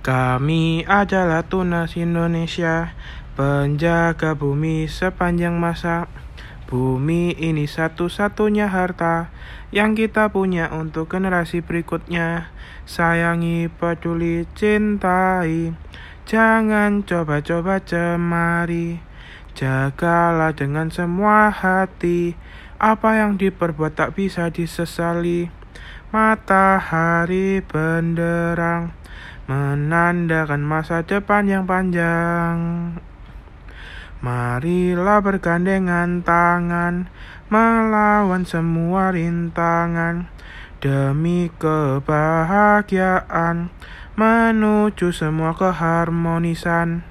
Kami adalah Tunas Indonesia, penjaga bumi sepanjang masa. Bumi ini satu-satunya harta yang kita punya untuk generasi berikutnya. Sayangi, peduli, cintai. Jangan coba-coba cemari. Jagalah dengan semua hati. Apa yang diperbuat tak bisa disesali. Matahari benderang menandakan masa depan yang panjang. Marilah bergandengan tangan melawan semua rintangan demi kebahagiaan menuju semua keharmonisan.